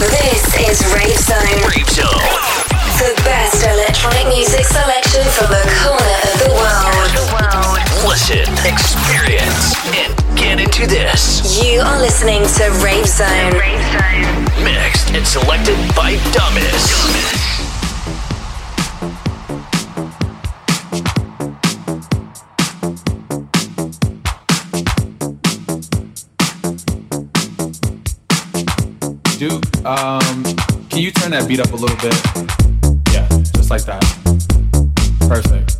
This is Rave Zone. Rave Zone. The best electronic music selection from the corner of the world. Listen, experience, and get into this. You are listening to Rave Zone. Mixed and selected by Dumbest. Duke, um, can you turn that beat up a little bit? Yeah, just like that. Perfect.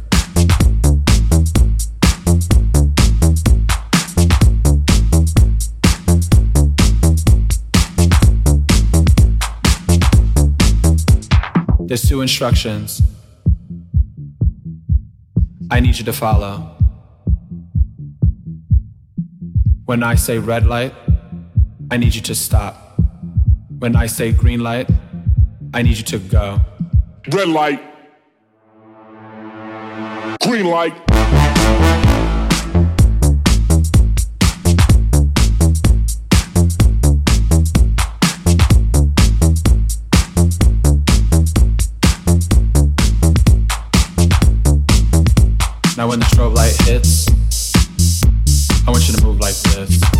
There's two instructions I need you to follow. When I say red light, I need you to stop. When I say green light, I need you to go. Red light. Green light. Now when the strobe light hits, I want you to move like this.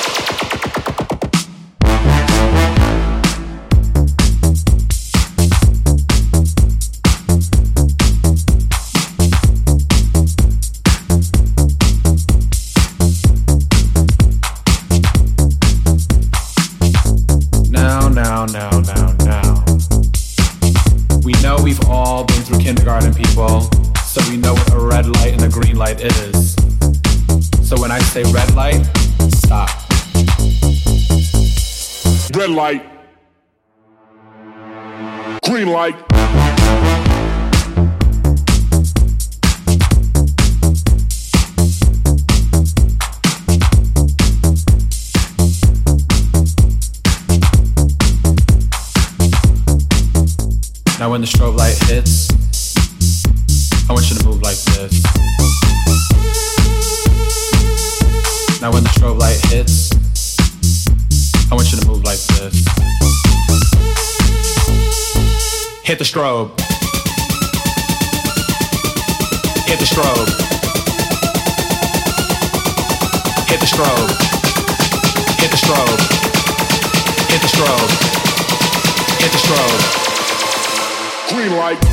Light. Green light. Now when the strobe light hits, the strobe. Hit the strobe. Hit the strobe. Hit the strobe. Hit the strobe. Hit the strobe. Green light.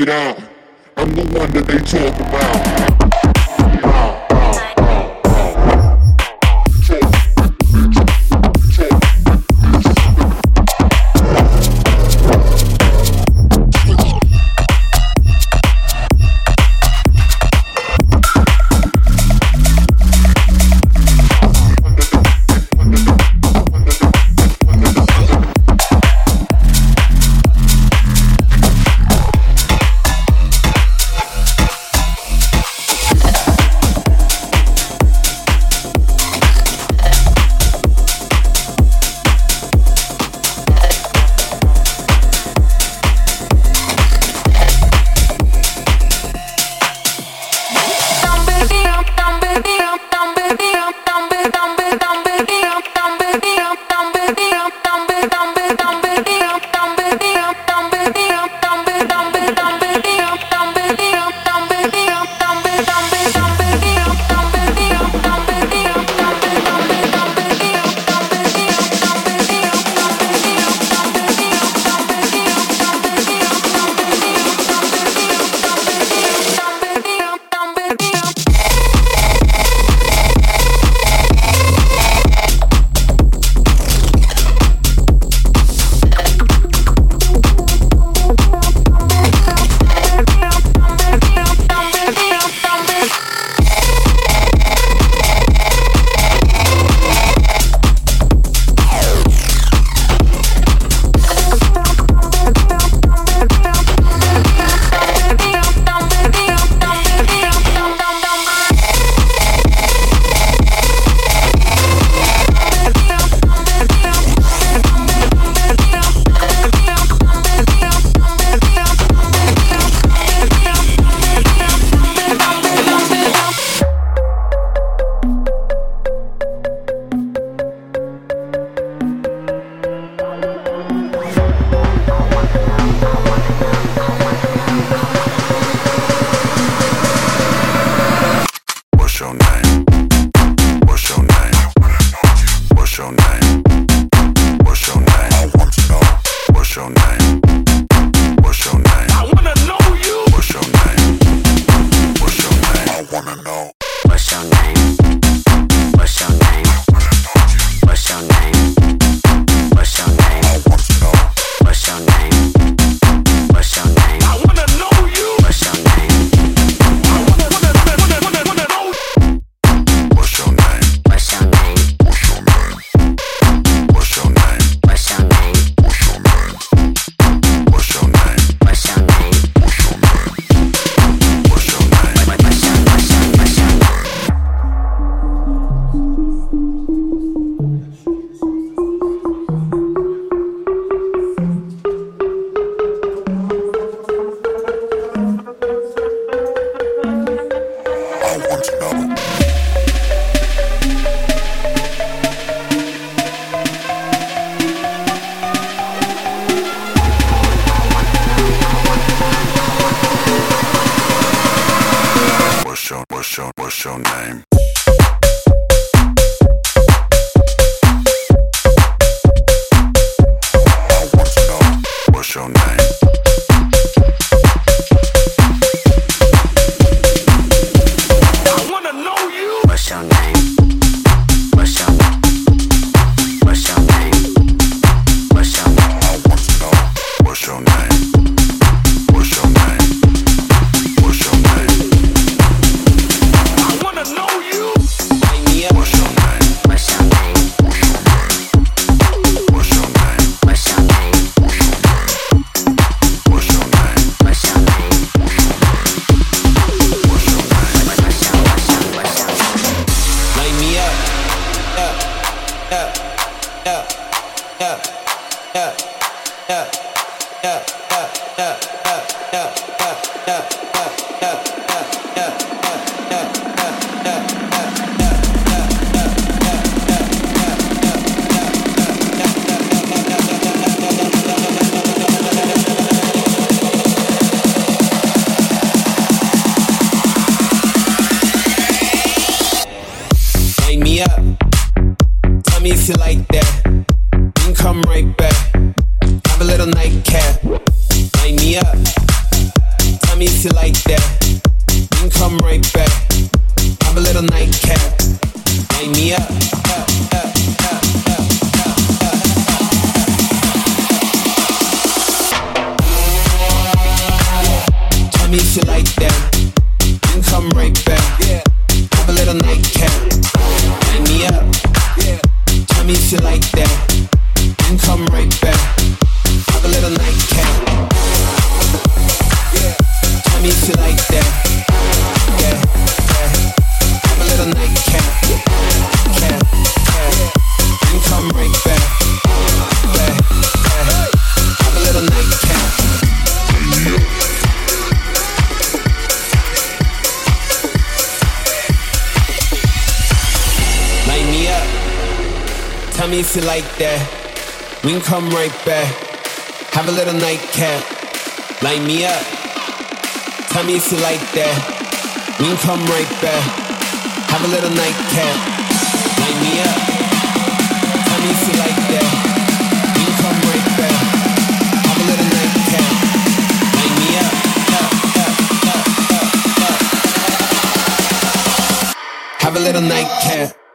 it out. I'm the one that they talk about. You like that. We can come right back. Have a little nightcap. Light me up. Tell me if you like that. We can come right back. Have a little nightcap. Light me up. Tell me if you like that. We can come right back. Have a little nightcap. Light me up. Have a little nightcap.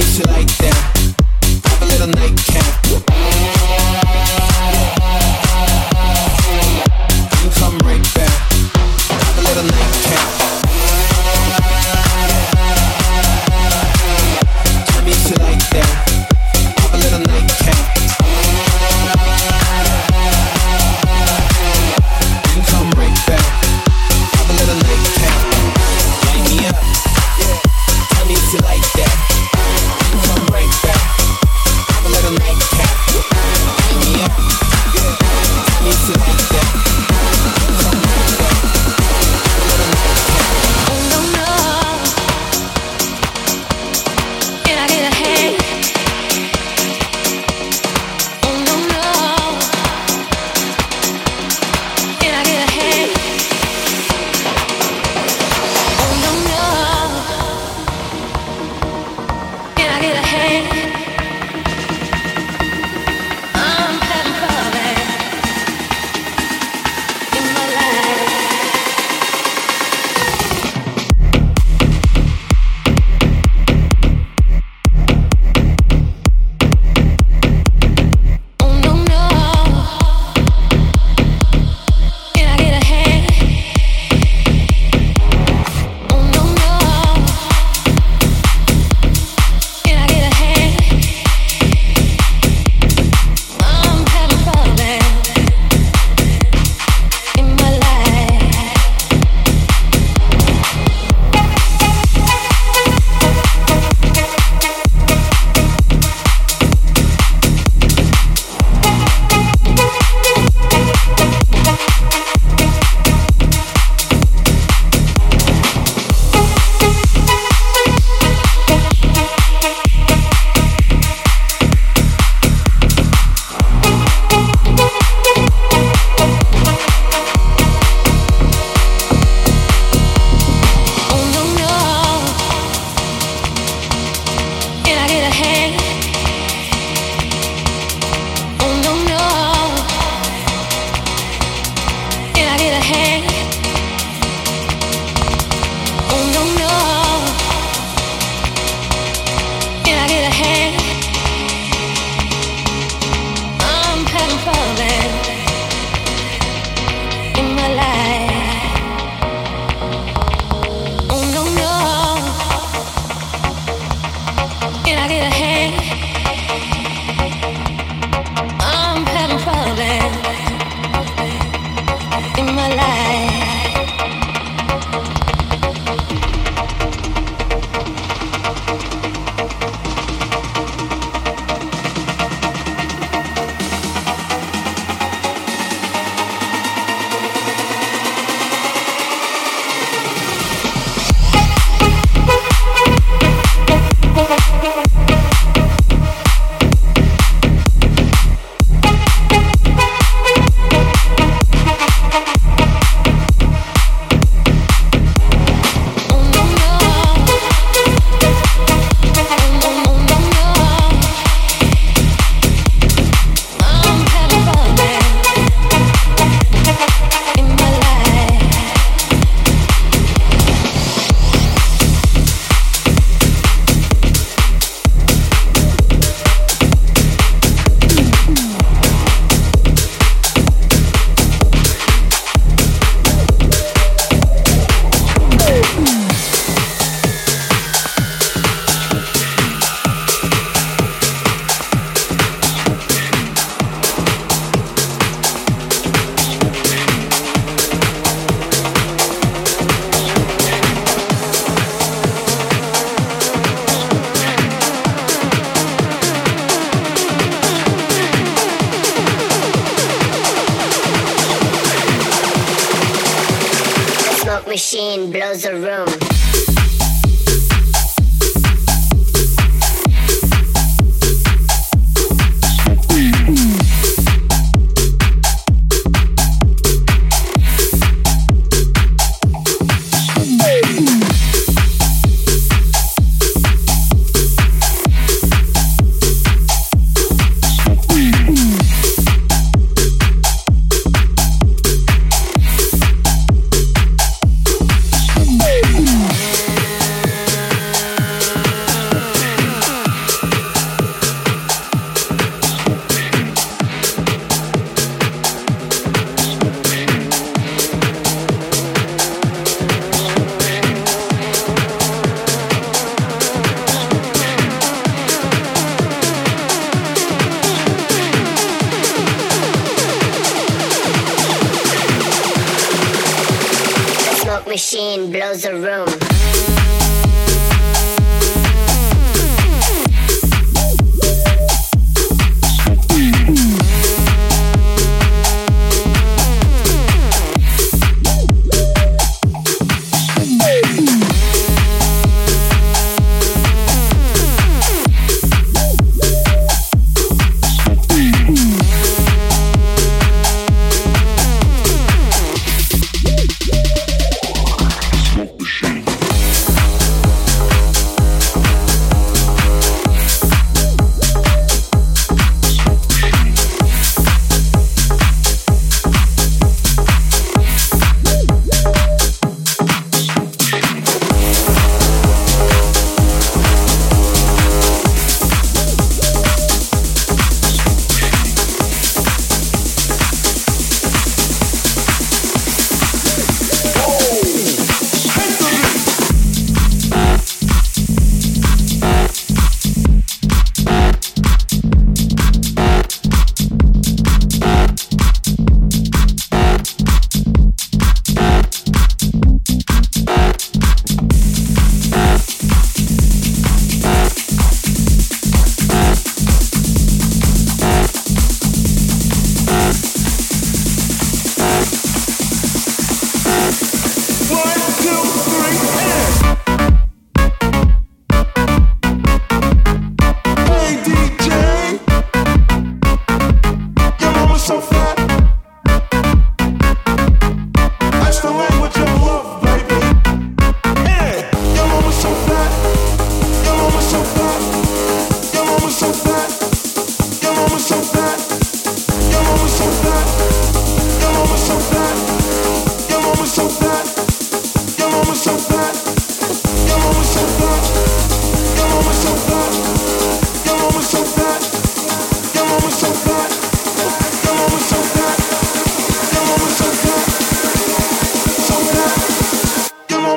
You like that. Have a little nightcap.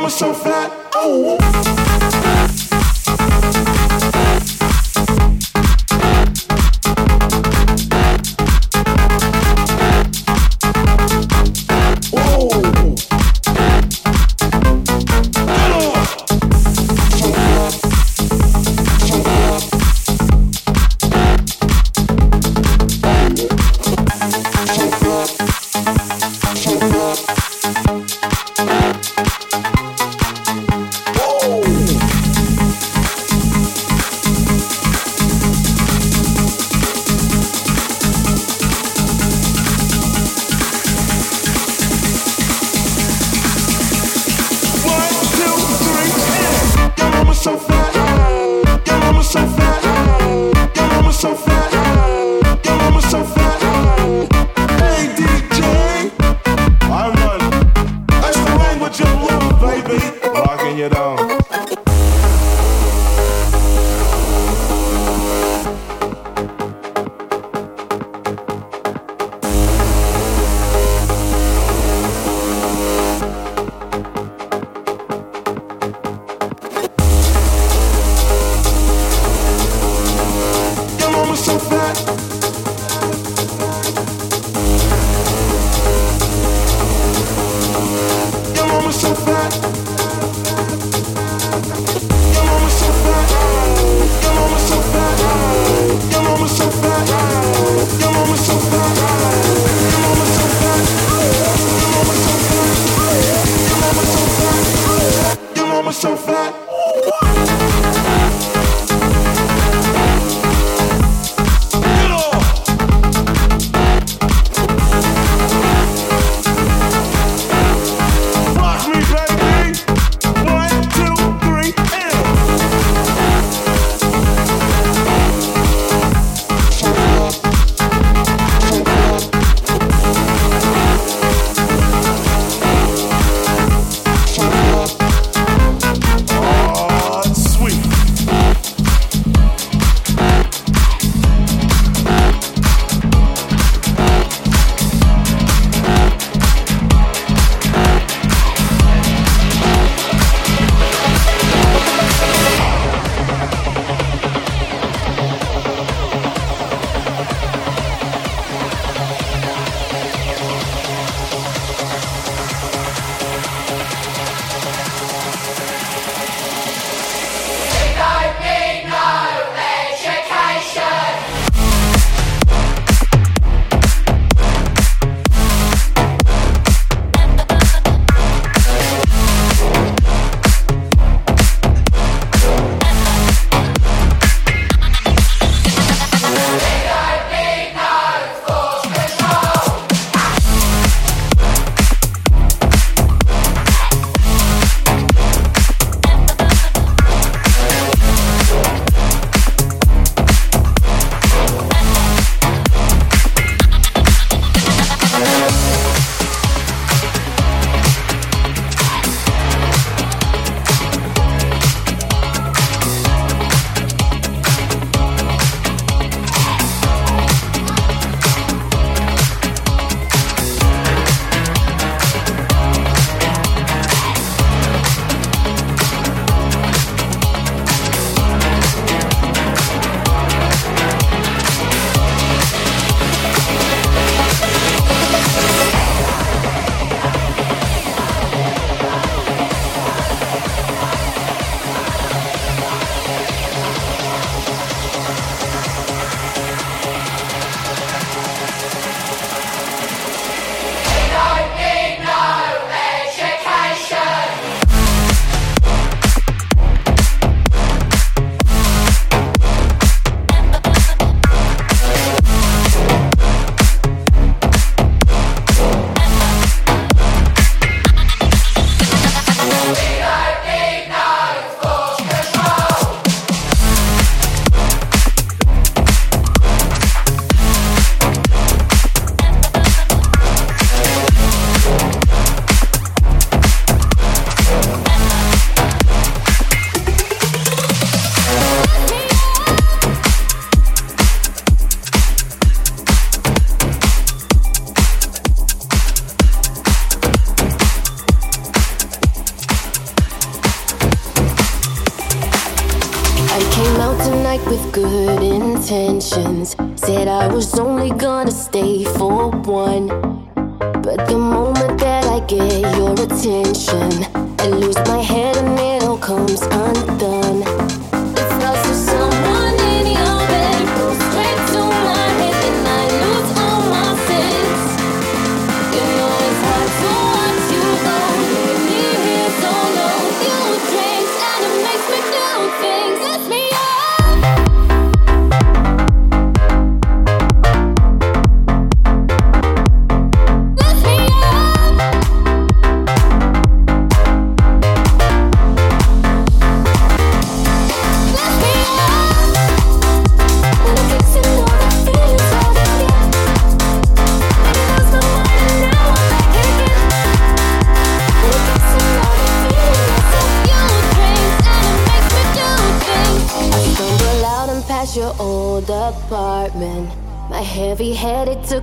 I'm so fat.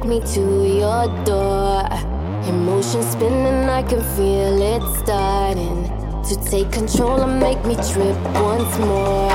took me to your door. Emotion spinning, I can feel it starting to take control and make me trip once more.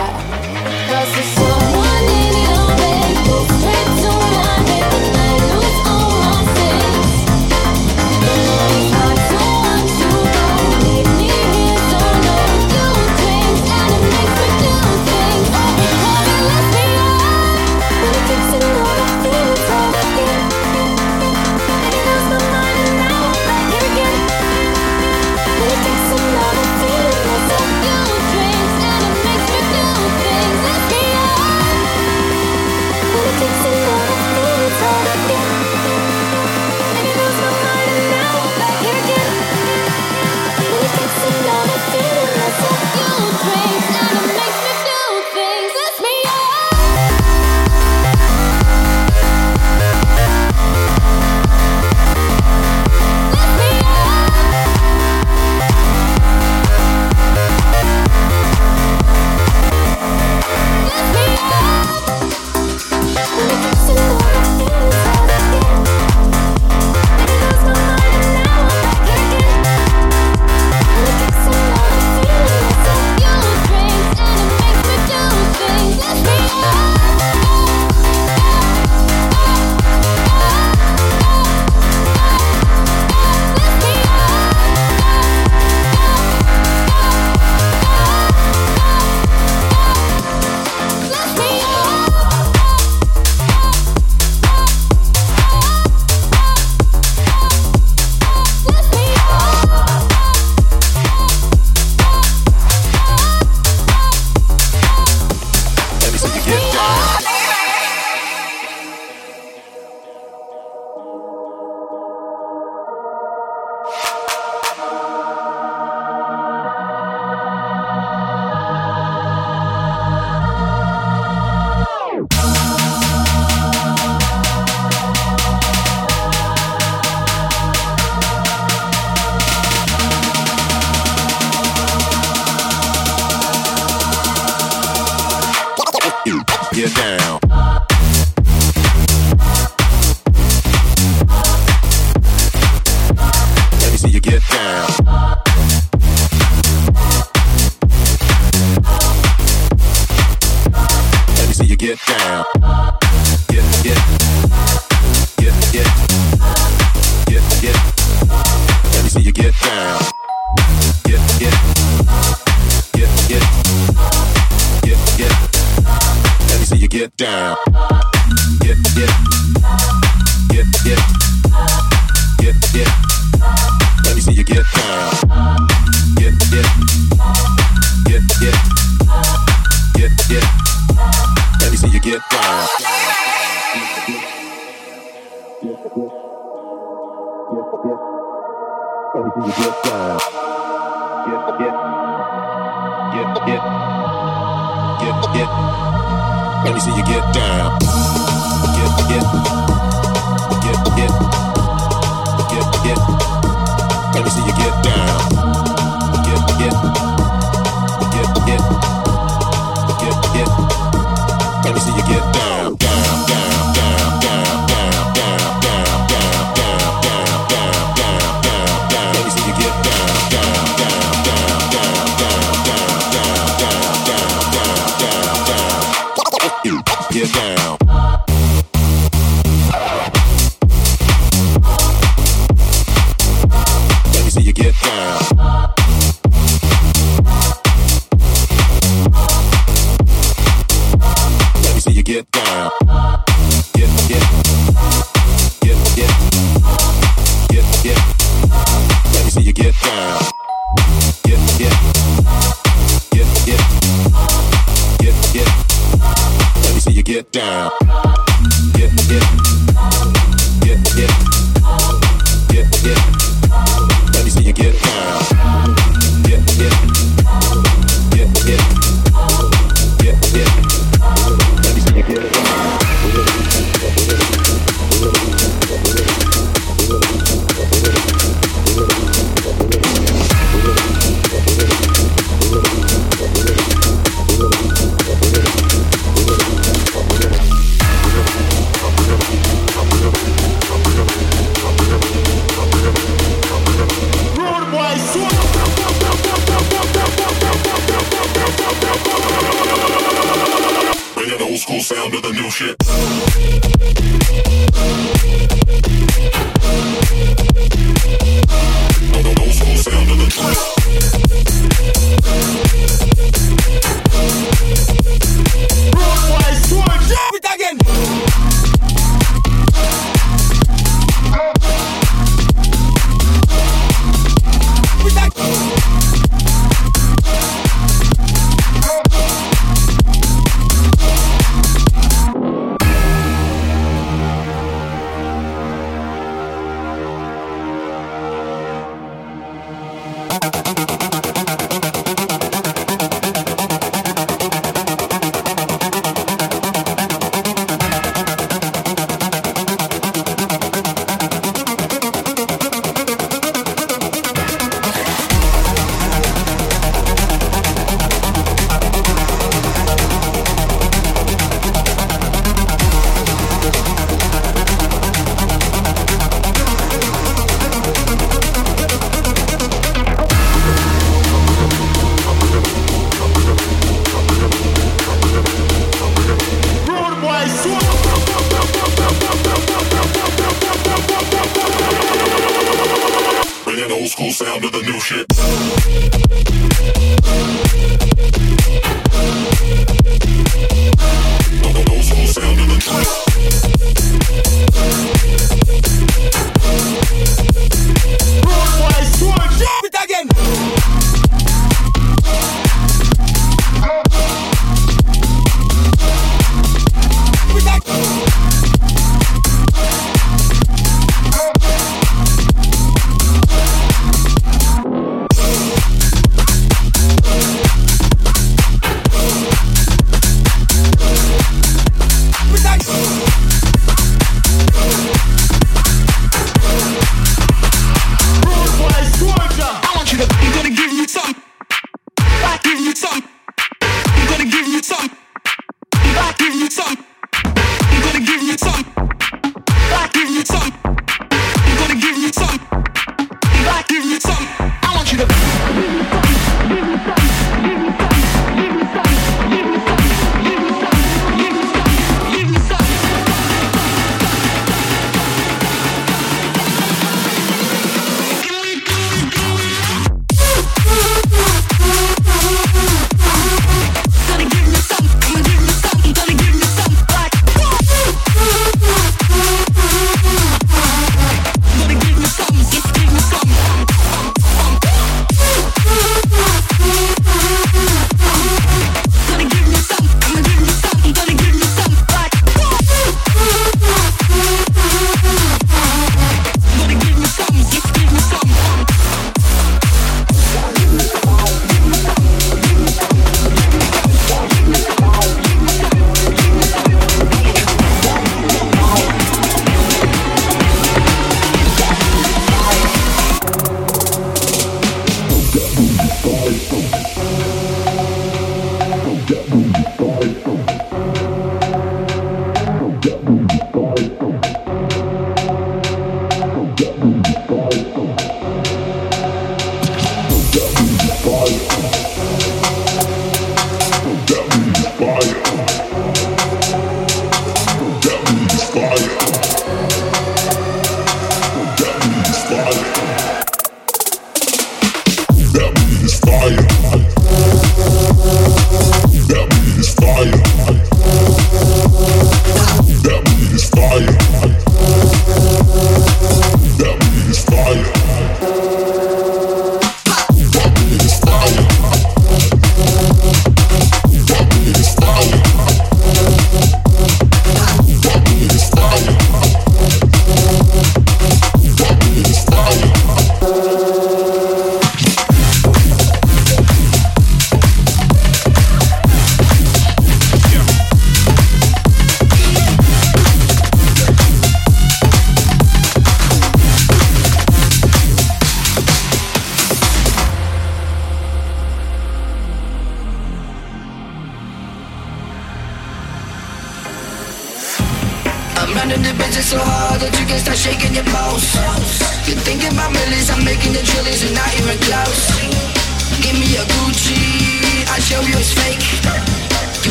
you down.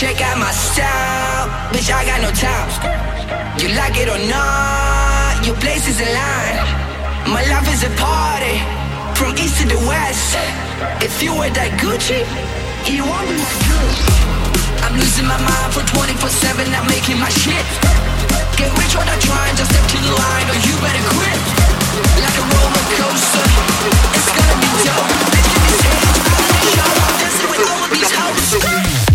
Check out my style? Bitch, I got no time. You like it or not? Your place is in line. My life is a party, from east to the west. If you wear that Gucci, you won't be my girl. I'm losing my mind for 24-7, I'm making my shit. Get rich or die trying, just step to the line or you better quit. Like a roller coaster, it's gonna be dope. Bitch, get this. I'm dancing with all of these hoes.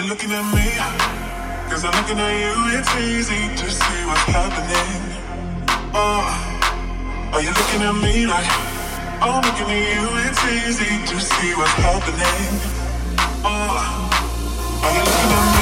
you're looking at me. Cause I'm looking at you, it's easy to see what's happening. Oh, are you looking at me like I'm looking at you? It's easy to see what's happening. Oh, are you looking at me?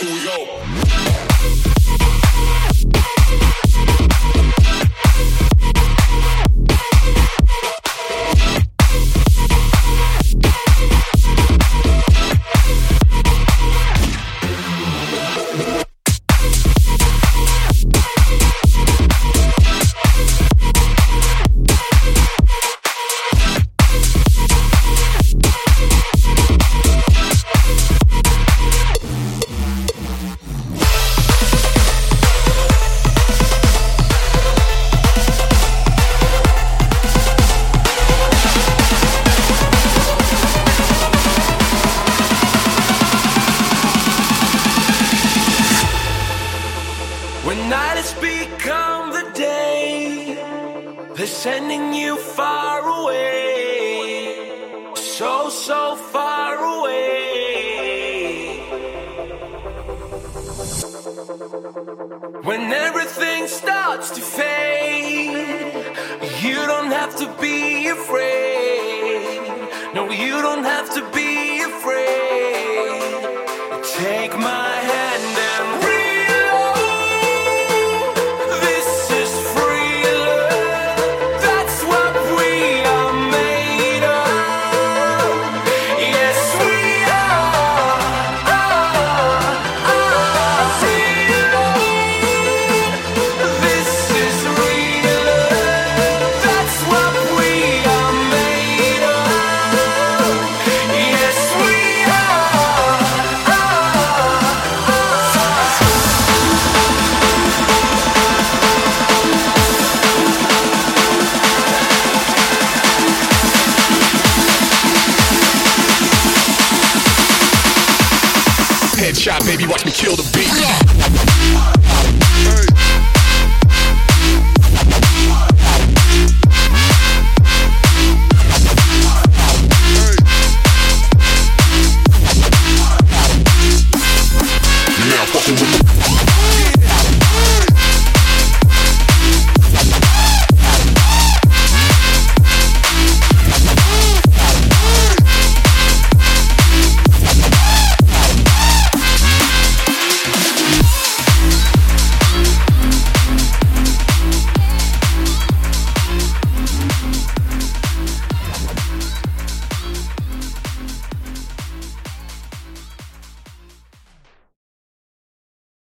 Julio.